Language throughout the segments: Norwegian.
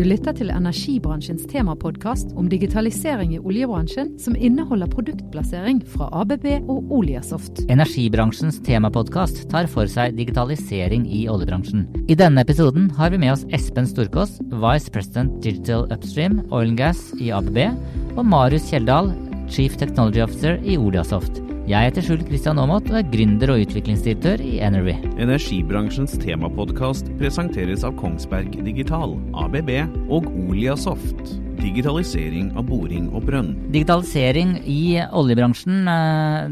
Du lytter til energibransjens temapodkast om digitalisering i oljebransjen, som inneholder produktplassering fra ABB og Oliasoft. Energibransjens temapodkast tar for seg digitalisering i oljebransjen. I denne episoden har vi med oss Espen Storkås, Vice President Digital Upstream Oil and Gas i ABB, og Marius Kjeldal, Chief Technology Officer i Oliasoft. Jeg heter Skjul Kristian Aamodt og er gründer og utviklingsdirektør i Energy. Energibransjens temapodkast presenteres av Kongsberg Digital, ABB og Oliasoft. Digitalisering av boring og brønn. Digitalisering i oljebransjen. eh,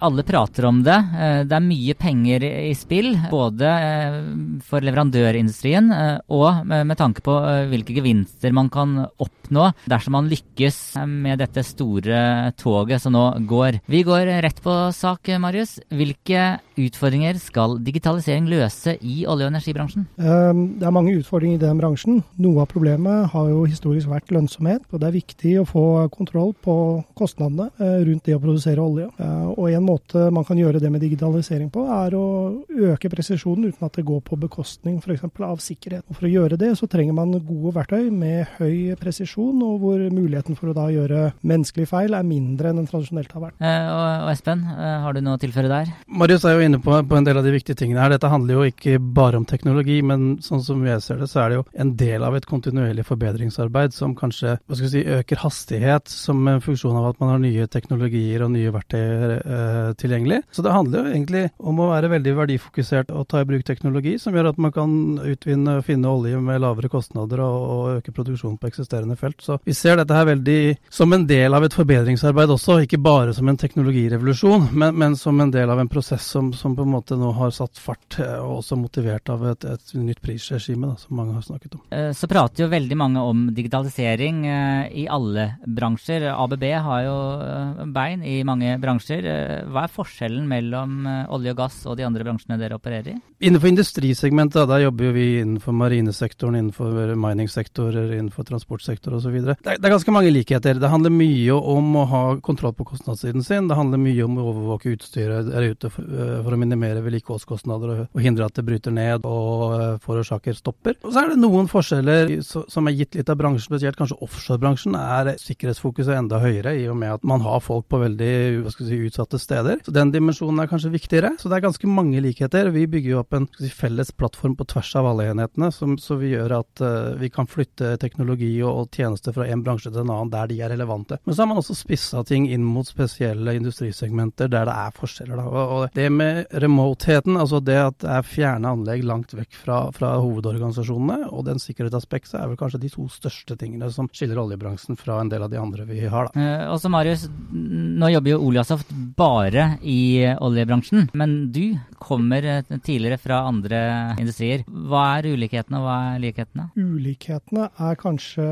Alle prater om det. Eh, Det er mye penger i spill, både eh, for leverandørindustrien og med tanke på hvilke gevinster man kan oppnå dersom man lykkes med dette store toget som nå går. Vi går rett på sak, Marius. Hvilke utfordringer skal digitalisering løse i olje- og energibransjen? Det er mange utfordringer i den bransjen. Noe av problemet har jo historisk vært lønnsomhet. og Det er viktig å få kontroll på kostnadene eh, rundt det å produsere olje. Eh, Og En måte man kan gjøre det med digitalisering på, er å øke presisjonen uten at det går på bekostning f.eks. av sikkerhet. Og For å gjøre det så trenger man gode verktøy med høy presisjon, og hvor muligheten for å da gjøre menneskelige feil er mindre enn den tradisjonelt har vært. Eh, Og, Espen, har du noe å tilføre der? Marius er jo inne på, på en del av de viktige tingene her. Dette handler jo ikke bare om teknologi, men sånn som jeg ser det, så er det jo en del av et kontinuerlig forbedringsarbeid som kanskje hva skal vi si, øker hastighet som en funksjon av at man har nye teknologier og nye verktøy eh, tilgjengelig. Så det handler jo egentlig om å være veldig verdifokusert og ta i bruk teknologi som gjør at man kan utvinne og finne olje med lavere kostnader og, og øke produksjonen på eksisterende felt. Så vi ser dette her veldig som en del av et forbedringsarbeid også, ikke bare som en teknologirevolusjon, men, men som en del av en prosess som, som på en måte nå har satt fart, eh, og også motivert av et, et nytt prisregime, da, som mange har snakket om. Eh, Så prater jo veldig mange om digitalisering eh, i alle bransjer. ABB har jo eh, bein i mange bransjer. Eh, Hva er forskjellen mellom olje og gass og de andre bransjene dere opererer i? Innenfor industrisegmentet, der jobber jo vi innenfor marinesektoren, innenfor miningsektorer, innenfor transportsektor osv. Det, det er ganske mange likheter. Det handler mye om å ha kontroll på kostnadssiden sin. Det handler mye om å overvåke utstyret der ute for, å minimere vedlikeholdskostnader og, hindre at det bryter ned og forårsaker stopper. Og så er det noen forskjeller som er gitt litt av bransjen, spesielt kanskje offshorebransjen, er sikkerhetsfokuset enda høyere i og med at man har folk på veldig si, utsatte steder. Så den dimensjonen er kanskje viktigere. Så det er ganske mange likheter. Vi bygger jo opp en si, felles plattform på tvers av alle enhetene, som, så vi gjør at uh, vi kan flytte teknologi og, og tjenester fra en bransje til en annen der de er relevante. Men så har man også spissa ting inn mot spesielle industrisegmenter der det er forskjeller. Da. Og, og det med remotheten, altså det at det er fjerne anlegg langt vekk fra, fra hovedorganisasjonene, og den sikkerhetsaspektet er vel kanskje de to største tingene som skiller oljebransjen fra en del av de andre vi har. da. Eh, Og så Marius, nå jobber jo Oliasoft bare i oljebransjen, men du kommer eh, tidligere fra andre industrier. Hva er ulikhetene, og hva er likhetene? Ulikhetene er kanskje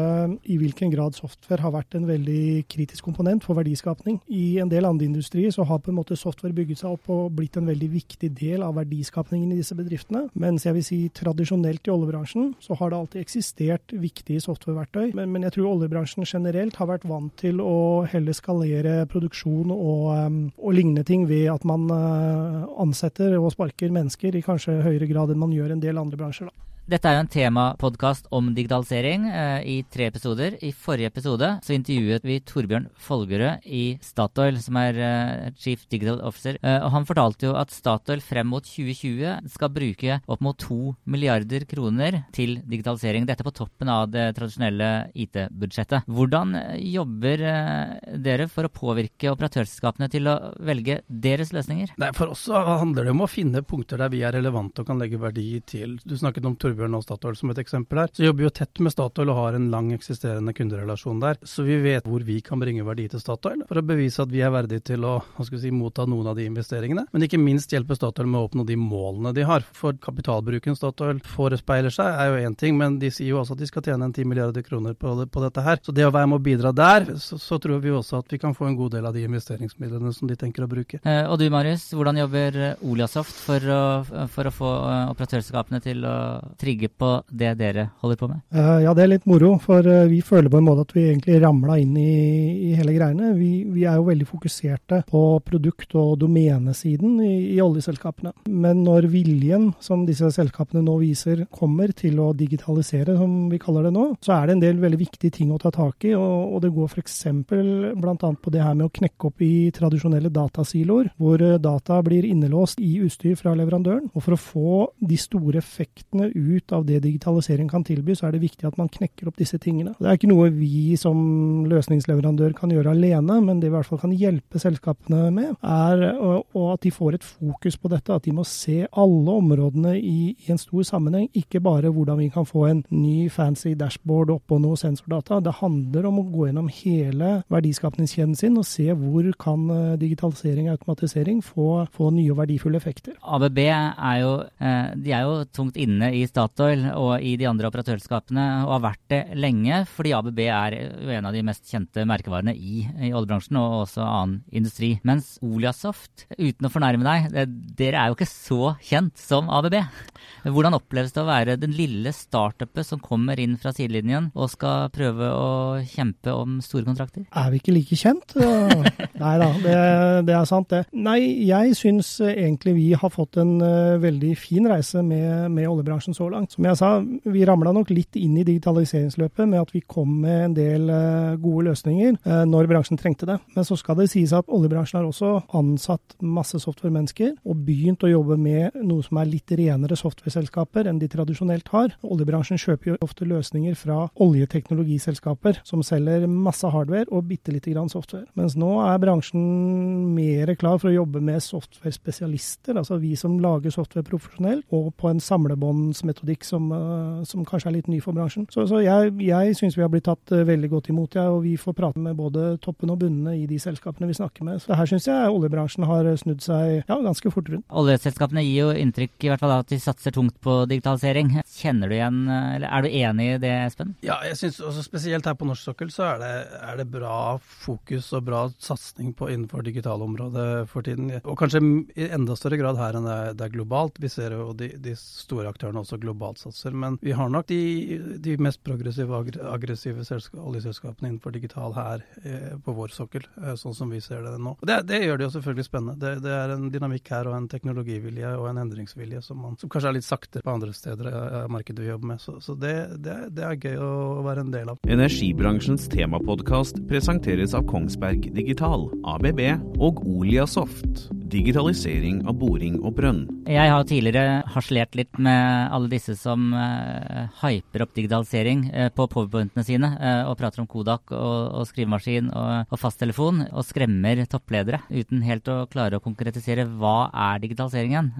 i hvilken grad software har vært en veldig kritisk komponent for verdiskapning. I en del andre industrier så har på en måte software bygget seg opp og blitt en veldig viktig del av verdiskapningen i disse bedriftene. Mens jeg vil si tradisjonelt i oljebransjen så har det alltid eksistert viktige softwareverktøy. Men, men jeg tror oljebransjen generelt har vært vant til å heller skalere produksjon og, um, og lignende ting ved at man uh, ansetter og sparker mennesker i kanskje høyere grad enn man gjør en del andre bransjer. da. Dette er jo en temapodkast om digitalisering eh, i tre episoder. I forrige episode så intervjuet vi Torbjørn Folgerød i Statoil, som er eh, Chief Digital Officer. Eh, og Han fortalte jo at Statoil frem mot 2020 skal bruke opp mot to milliarder kroner til digitalisering. Dette på toppen av det tradisjonelle IT-budsjettet. Hvordan eh, jobber eh, dere for å påvirke operatørselskapene til å velge deres løsninger? Nei, For oss så handler det om å finne punkter der vi er relevante og kan legge verdi til. Du snakket om Torbjørn Torbjørn og Statoil som et eksempel her, så jobber vi jo tett med Statoil og har en lang eksisterende kunderelasjon der. Så vi vet hvor vi kan bringe verdi til Statoil for å bevise at vi er verdige til å hva skal vi si, motta noen av de investeringene. Men ikke minst hjelpe Statoil med å oppnå de målene de har. For kapitalbruken Statoil forespeiler seg er jo én ting, men de sier jo også at de skal tjene en 10 milliarder kroner på, det, på, dette her. Så det å være med å bidra der, så, så, tror vi også at vi kan få en god del av de investeringsmidlene som de tenker å bruke. Eh, og du Marius, hvordan jobber Oliasoft for å, for å få eh, operatørskapene til å trigge på det dere holder på med? Uh, ja, det er litt moro, for uh, vi føler på en måte at vi egentlig ramla inn i, i hele greiene. Vi, vi, er jo veldig fokuserte på produkt- og domenesiden i, i oljeselskapene. Men når viljen som disse selskapene nå viser kommer til å digitalisere, som vi kaller det nå, så er det en del veldig viktige ting å ta tak i. Og, og det går f.eks. bl.a. på det her med å knekke opp i tradisjonelle datasiloer, hvor eh, data blir innelåst i utstyr fra leverandøren. Og for å få de store effektene ut av det digitalisering kan tilby, så er det viktig at man knekker opp disse tingene. Det er ikke noe vi som løsningsleverandør kan gjøre alene, men det vi i hvert fall kan hjelpe selskapene med, er at de får et fokus på dette. At de må se alle områdene i, i en stor sammenheng, ikke bare hvordan vi kan få en ny fancy dashboard oppå noe sensordata. Det handler om å gå gjennom hele verdiskapningskjeden sin og se hvor kan eh, digitalisering og automatisering få, få nye og verdifulle effekter. ABB er jo, eh, de er jo tungt inne i Statoil og i de andre operatørskapene, og har vært det lenge. fordi ABB er en av de mest kjente merkevarene i, i oljebransjen og også annen industri. Mens Oliasoft, uten å fornærme deg, det, dere er jo ikke så kjent som ABB. Hvordan oppleves det å være den lille startupet som kommer inn fra sidelinjen og skal prøve å kjempe om store kontrakter? Er vi ikke like kjent? Nei da, det, det, er sant det. Nei, jeg syns egentlig vi har fått en uh, veldig fin reise med, med, oljebransjen så langt. Som jeg sa, vi ramla nok litt inn i digitaliseringsløpet med at vi kom med en del uh, gode løsninger uh, når bransjen trengte det. Men så skal det sies at oljebransjen har også ansatt masse software-mennesker og begynt å jobbe med noe som er litt renere software-selskaper enn de tradisjonelt har. Oljebransjen kjøper jo ofte løsninger fra oljeteknologiselskaper som selger masse hardware og bitte lite grann software. Mens nå er bransjen mer klar for å jobbe med software-spesialister, altså vi som lager software profesjonelt, og på en samlebåndsmetodikk som, uh, som, kanskje er litt ny for bransjen. Så, så jeg, jeg syns vi har blitt tatt uh, veldig godt imot, jeg, og vi får prate med både toppen og bunnene i de selskapene vi snakker med. Så her syns jeg oljebransjen har snudd seg ja, ganske fort rundt. Oljeselskapene gir jo inntrykk i hvert fall at de satser tungt på digitalisering. Kjenner du igjen, eller er du enig i det, Espen? Ja, jeg synes også spesielt her på norsk sokkel så er det, er det bra fokus og bra satsing på innenfor digitalområdet for tiden. Og kanskje i enda større grad her enn det er, det er globalt. Vi ser jo de, de, store aktørene også globalt satser. Men vi har nok de, de mest progressive og aggressive oljeselskapene innenfor digital her eh, på vår sokkel, eh, sånn som vi ser det nå. Det, det gjør det jo selvfølgelig spennende. Det, det, er en dynamikk her og en teknologivilje og en endringsvilje som, man, som kanskje er litt saktere på andre steder av markedet vi jobber med. Så, så det, det er gøy å være en del av. Energibransjens temapodkast presenteres av Kongsberg Digital, ABB og Oliasoft. Digitalisering av boring og brønn. Jeg har tidligere harselert litt med alle disse som uh, hyper opp digitalisering uh, på powerpointene sine uh, og prater om Kodak og, og skrivemaskin og, og, fasttelefon og skremmer toppledere uten helt å klare å konkretisere hva er digitaliseringen.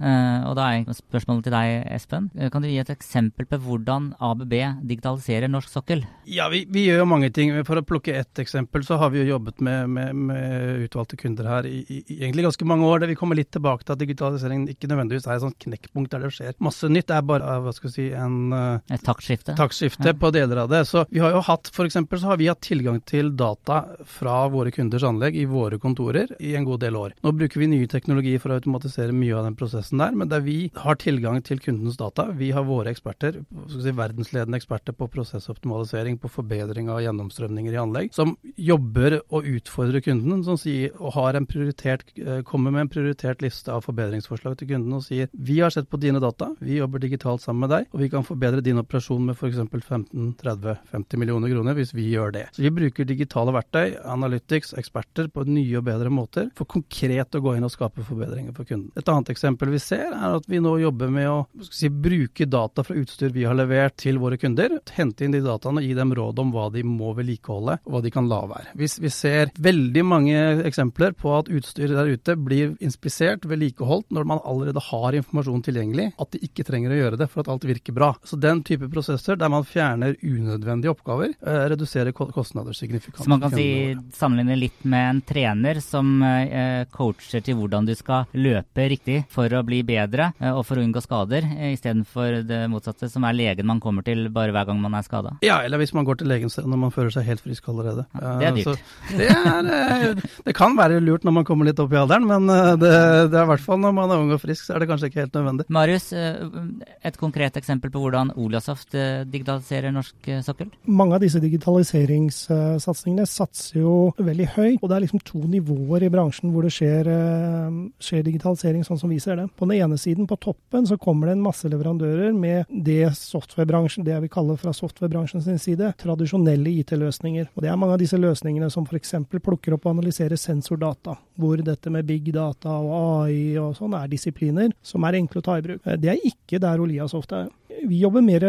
og da er spørsmålet til deg, Espen. kan du gi et eksempel på hvordan ABB digitaliserer norsk sokkel? Ja, vi, vi gjør jo mange ting. For å plukke ett eksempel, så har vi jo jobbet med, med, med utvalgte kunder her i, i, i egentlig ganske mange år. Vi kommer litt tilbake til at digitaliseringen ikke nødvendigvis er et sånt knekkpunkt der det skjer masse nytt. Det er bare hva skal vi si, en uh, Et taktskifte. taktskifte ja. på deler av det. Så vi har jo hatt, for eksempel, så har vi hatt tilgang til data fra våre kunders anlegg i våre kontorer i en god del år. Nå bruker vi nye teknologier for å automatisere mye av den prosessen der, men der vi har tilgang til kundens data, vi har våre eksperter, si, verdensledende eksperter på prosessoptimalisering, på forbedring av gjennomstrømninger i anlegg, som jobber og utfordrer kunden, som sier, og har en prioritert, eh, kommer med en prioritert liste av forbedringsforslag til kunden og sier vi har sett på dine data, vi jobber digitalt sammen med deg, og vi kan forbedre din operasjon med f.eks. 15-30-50 millioner kroner hvis vi gjør det. Så vi bruker digitale verktøy, analytics, eksperter på nye og bedre måter for konkret å gå inn og skape forbedringer for kunden. Et annet eksempel vi ser er at vi nå jobber med å si, bruke data fra utstyr vi har levert til våre kunder, hente inn de dataene og gi dem råd om hva de må vedlikeholde og hva de kan la være. Hvis vi ser veldig mange eksempler på at utstyr der ute blir inspisert, vedlikeholdt, når man allerede har informasjon tilgjengelig, at de ikke trenger å gjøre det for at alt virker bra. Så den type prosesser der man fjerner unødvendige oppgaver, eh, reduserer kostnader signifikant. Så man kan si sammenligne litt med en trener som eh, coacher til hvordan du skal løpe riktig for å bli bedre eh, og for å unngå skader, eh, istedenfor det motsatte, som er legen man kommer til bare hver gang man er skada? Ja, eller hvis man går til legen når man føler seg helt frisk allerede. Ja, det er dyrt. Det, er, det, kan være lurt når man kommer litt opp i alderen, men det, det er i hvert fall når man er ung og frisk, så er det kanskje ikke helt nødvendig. Marius, et konkret eksempel på hvordan Olasoft digitaliserer norsk sokkel? Mange av disse digitaliseringssatsingene satser jo veldig høyt, og det er liksom to nivåer i bransjen hvor det skjer, skjer digitalisering, sånn som vi ser det. På den ene siden, på toppen, så kommer det en masse leverandører med det softwarebransjen, det jeg vil kalle fra softwarebransjen sin side, tradisjonelle IT-løsninger. Og Det er mange av disse løsningene som f.eks. plukker opp og analyserer sensordata, hvor dette med big data og AI og sånn er disipliner som er enkle å ta i bruk. Det er ikke der Oliasoft er. Vi jobber mer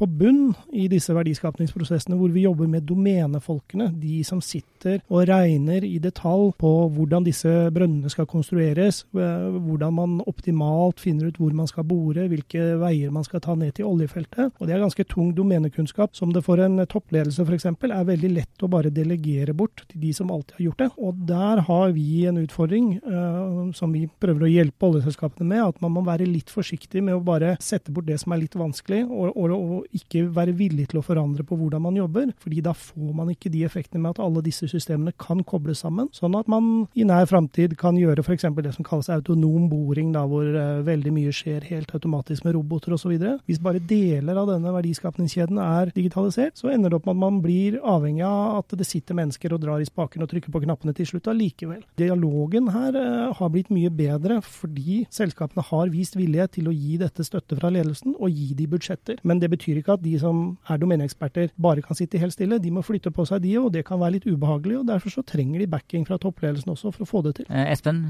på bunn i disse verdiskapningsprosessene, hvor vi jobber med domenefolkene, de som sitter og regner i detalj på hvordan disse brønnene skal konstrueres, eh, hvordan man optimalt finner ut hvor man skal bore, hvilke veier man skal ta ned til oljefeltet. Og Det er ganske tung domenekunnskap som det for en toppledelse f.eks. er veldig lett å bare delegere bort til de som alltid har gjort det. Og der har vi en utfordring uh, som vi prøver å hjelpe oljeselskapene med, at man må være litt forsiktig med å bare sette bort det som er litt vanskelig, og, og, og ikke være villig til å forandre på hvordan man jobber. fordi da får man ikke de effektene med at alle disse systemene kan kobles sammen. Sånn at man i nær framtid kan gjøre f.eks. det som kalles autonom boring, da, hvor uh, veldig mye skjer helt automatisk med roboter osv. Hvis bare deler av denne verdiskapningskjeden er digitalisert, så ender det opp med at man blir avhengig av at det sitter mennesker og drar i spaken og trykker på knappene til slutt allikevel. Dialogen her uh, har blitt mye bedre fordi selskapene har vist vilje til å gi dette støtte fra ledelsen og gi de budsjetter. Men det betyr ikke at de som er domeneeksperter bare kan sitte helt stille. De må flytte på seg, de og det kan være litt ubehagelig. og Derfor så trenger de backing fra toppledelsen også for å få det til. Eh, Espen,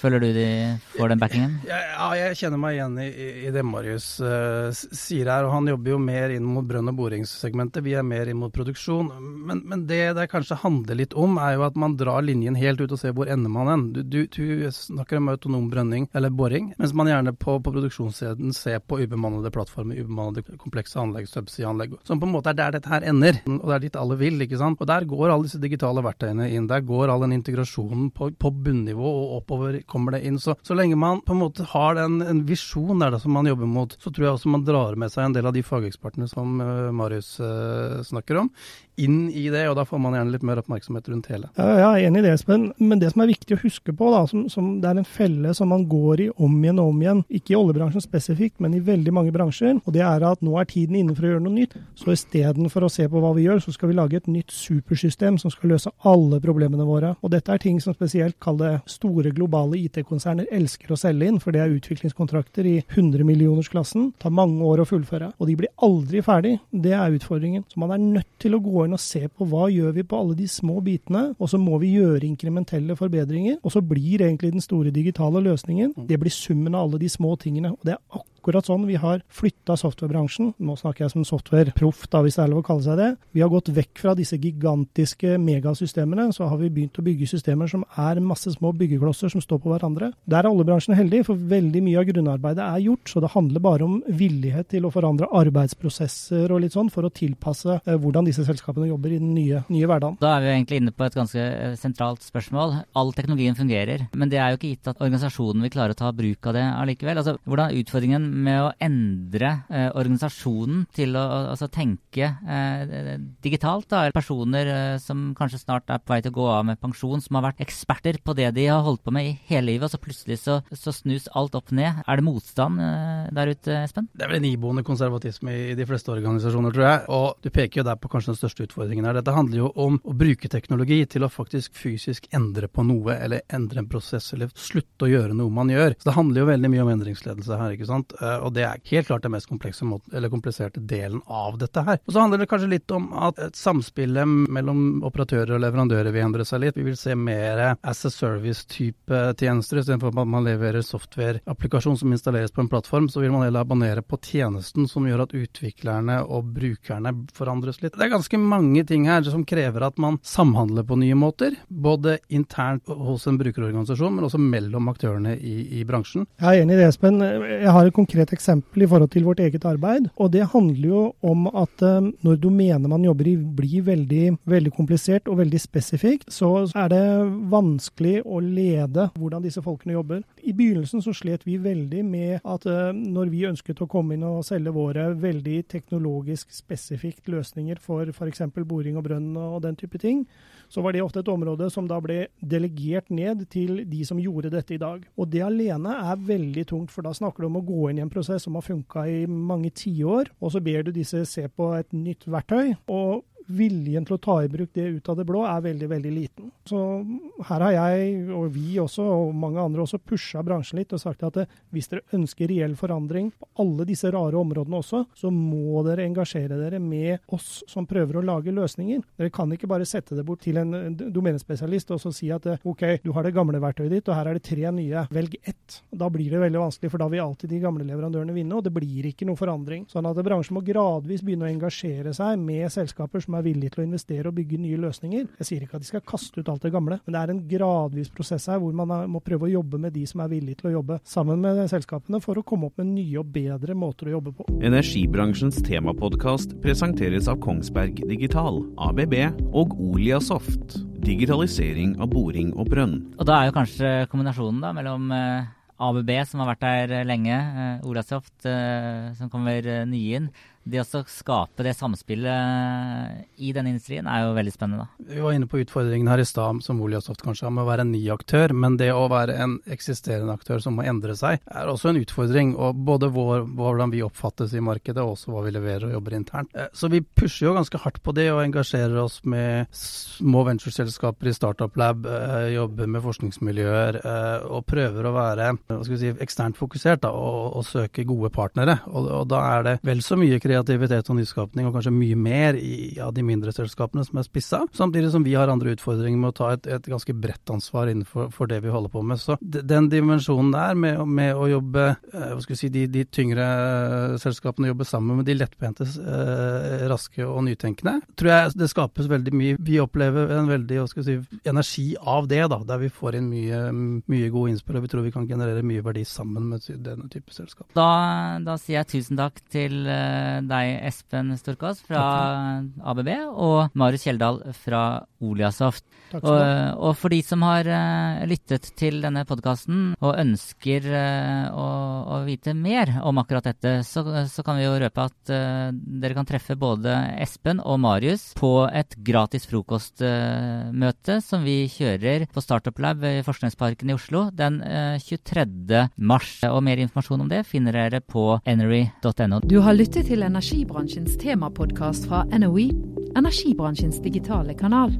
føler du de får den backingen? Ja, jeg kjenner meg igjen i, i det Marius uh, sier her. og Han jobber jo mer inn mot brønn- og boringssegmentet. Vi er mer inn mot produksjon. Men, men, det det kanskje handler litt om, er jo at man drar linjen helt ut og ser hvor ender man hen. Du, du, du snakker om autonom brønning eller boring, mens man gjerne på, på produksjonssiden ser på ubemannede plattformer, ubemannede komplekse anlegg, subsea-anlegg, som på en måte er der dette her ender. Og det er dit alle vil, ikke sant. Og der går alle disse digitale verktøyene inn. Der går all den integrasjonen på, på bunnivå og oppover kommer det inn. Så, så lenge man på en måte har den, en visjon der da, som man jobber mot, så tror jeg også man drar med seg en del av de fagekspertene som uh, Marius uh, snakker om, inn i det. Og da får man gjerne litt mer oppmerksomhet rundt hele. Ja, jeg er enig i det, Espen. Men det som er viktig å huske på, da, som, som det er en felle som man går i om igjen og om igjen, ikke i oljebransjen spesifikt, men i veldig mange bransjer, og det er at nå er tiden inne for å gjøre noe nytt. Så istedenfor å se på hva vi gjør, så skal vi lage et nytt supersystem som skal løse alle problemene våre. Og dette er ting som spesielt kall det store globale IT-konserner elsker å selge inn, for det er utviklingskontrakter i 100-millionersklassen. Tar mange år å fullføre. Og de blir aldri ferdig. Det er utfordringen. Så man er nødt til å gå inn og se på hva gjør vi på alle de små bitene, og så må vi gjøre inkrementelle forbedringer. Og så blir egentlig den store digitale løsningen, det blir summen av alle de små tingene. Og det er akkurat akkurat sånn. Vi har flytta softwarebransjen, nå snakker jeg som softwareproff, da, hvis det er lov å kalle seg det. Vi har gått vekk fra disse gigantiske megasystemene, så har vi begynt å bygge systemer som er masse små byggeklosser som står på hverandre. Der er oljebransjen heldig, for veldig mye av grunnarbeidet er gjort, så det handler bare om villighet til å forandre arbeidsprosesser og litt sånn, for å tilpasse eh, hvordan disse selskapene jobber i den nye, nye hverdagen. Da er vi egentlig inne på et ganske eh, sentralt spørsmål. All teknologien fungerer, men det er jo ikke gitt at organisasjonen vil klare å ta bruk av det allikevel. Altså, hvordan utfordringen med å endre eh, organisasjonen til å altså, tenke eh, digitalt. Da. Personer eh, som kanskje snart er på vei til å gå av med pensjon, som har vært eksperter på det de har holdt på med i hele livet, og så plutselig så, så snus alt opp ned. Er det motstand eh, der ute, Espen? Det er vel en iboende konservatisme i de fleste organisasjoner, tror jeg. Og du peker jo der på kanskje den største utfordringen her. Dette handler jo om å bruke teknologi til å faktisk fysisk endre på noe, eller endre en prosess, eller slutte å gjøre noe man gjør. Så det handler jo veldig mye om endringsledelse her, ikke sant. Og det er helt klart den mest kompliserte delen av dette her. Og så handler det kanskje litt om at samspillet mellom operatører og leverandører vil endre seg litt. Vi vil se mer as a service-type tjenester istedenfor at man leverer software-applikasjon som installeres på en plattform. Så vil man heller abonnere på tjenesten som gjør at utviklerne og brukerne forandres litt. Det er ganske mange ting her som krever at man samhandler på nye måter. Både internt hos en brukerorganisasjon, men også mellom aktørene i, i bransjen. Jeg er enig i det, Espen. Jeg har et konkret eksempel i forhold til vårt eget arbeid. Og det handler jo om at um, når domenet man jobber i blir veldig, veldig komplisert og veldig spesifikt, så er det vanskelig å lede hvordan disse folkene jobber. I begynnelsen så slet vi veldig med at uh, når vi ønsket å komme inn og selge våre veldig teknologisk spesifikt løsninger for f.eks. boring og brønn og den type ting, så var det ofte et område som da ble delegert ned til de som gjorde dette i dag. Og det alene er veldig tungt, for da snakker du om å gå inn i en prosess som har funka i mange tiår, og så ber du disse se på et nytt verktøy. og viljen til å ta i bruk det ut av det blå er veldig, veldig liten. Så her har jeg, og vi også, og mange andre også, pusha bransjen litt og sagt at eh, hvis dere ønsker reell forandring på alle disse rare områdene også, så må dere engasjere dere med oss som prøver å lage løsninger. Dere kan ikke bare sette det bort til en domenespesialist og så si at eh, OK, du har det gamle verktøyet ditt, og her er det tre nye. Velg ett. Da blir det veldig vanskelig, for da vil alltid de gamle leverandørene vinne, og det blir ikke noe forandring. Sånn at bransjen må gradvis begynne å engasjere seg med selskaper som som er villige til å investere og bygge nye løsninger. Jeg sier ikke at de skal kaste ut alt det gamle, men det er en gradvis prosess her hvor man må prøve å jobbe med de som er villige til å jobbe sammen med selskapene for å komme opp med nye og bedre måter å jobbe på. Energibransjens temapodkast presenteres av Kongsberg Digital, ABB og Oliasoft. Digitalisering av boring og brønn. Og da er jo kanskje kombinasjonen da mellom eh, ABB, som har vært der lenge, eh, Olasoft, eh, som kommer nye inn, det å skape det samspillet i denne industrien er jo veldig spennende. Vi var inne på utfordringen her i stad, som Oliasoft kanskje har med å være en ny aktør. Men det å være en eksisterende aktør som må endre seg, er også en utfordring. Og både vår, hvordan vi oppfattes i markedet, og også hva vi leverer og jobber internt. Eh, så vi pusher jo ganske hardt på det, og engasjerer oss med små ventureselskaper i Startup Lab, eh, jobber med forskningsmiljøer og eh, prøver å være si, eksternt fokusert da, og, og søke gode partnere. Og, og da er det vel så mye kreativitet kreativitet og nyskapning, og kanskje mye mer i ja, de mindre selskapene som er spissa. Samtidig som vi har andre utfordringer med å ta et, et ganske bredt ansvar innenfor det vi holder på med. Så den dimensjonen der med, med å jobbe, eh, hva skal vi si, de, de tyngre eh, selskapene jobber sammen med de lettbente, eh, raske og nytenkende, tror jeg det skapes veldig mye. Vi opplever en veldig hva skal vi si, energi av det, da, der vi får inn mye, mye gode innspill, og vi tror vi kan generere mye verdi sammen med denne type selskap. Da, da sier jeg tusen takk til deg, Espen Storkås fra ABB, og Marius Kjeldal fra Oliasoft. Og, og, for de som har uh, lyttet til denne podkasten og ønsker uh, å, å, vite mer om akkurat dette, så, så kan vi jo røpe at uh, dere kan treffe både Espen og Marius på et gratis frokostmøte som vi kjører på Startup Lab i Forskningsparken i Oslo den 23. mars. Og mer informasjon om det finner dere på enery.no. Du har lyttet til energibransjens temapodkast fra NOE, energibransjens digitale kanal.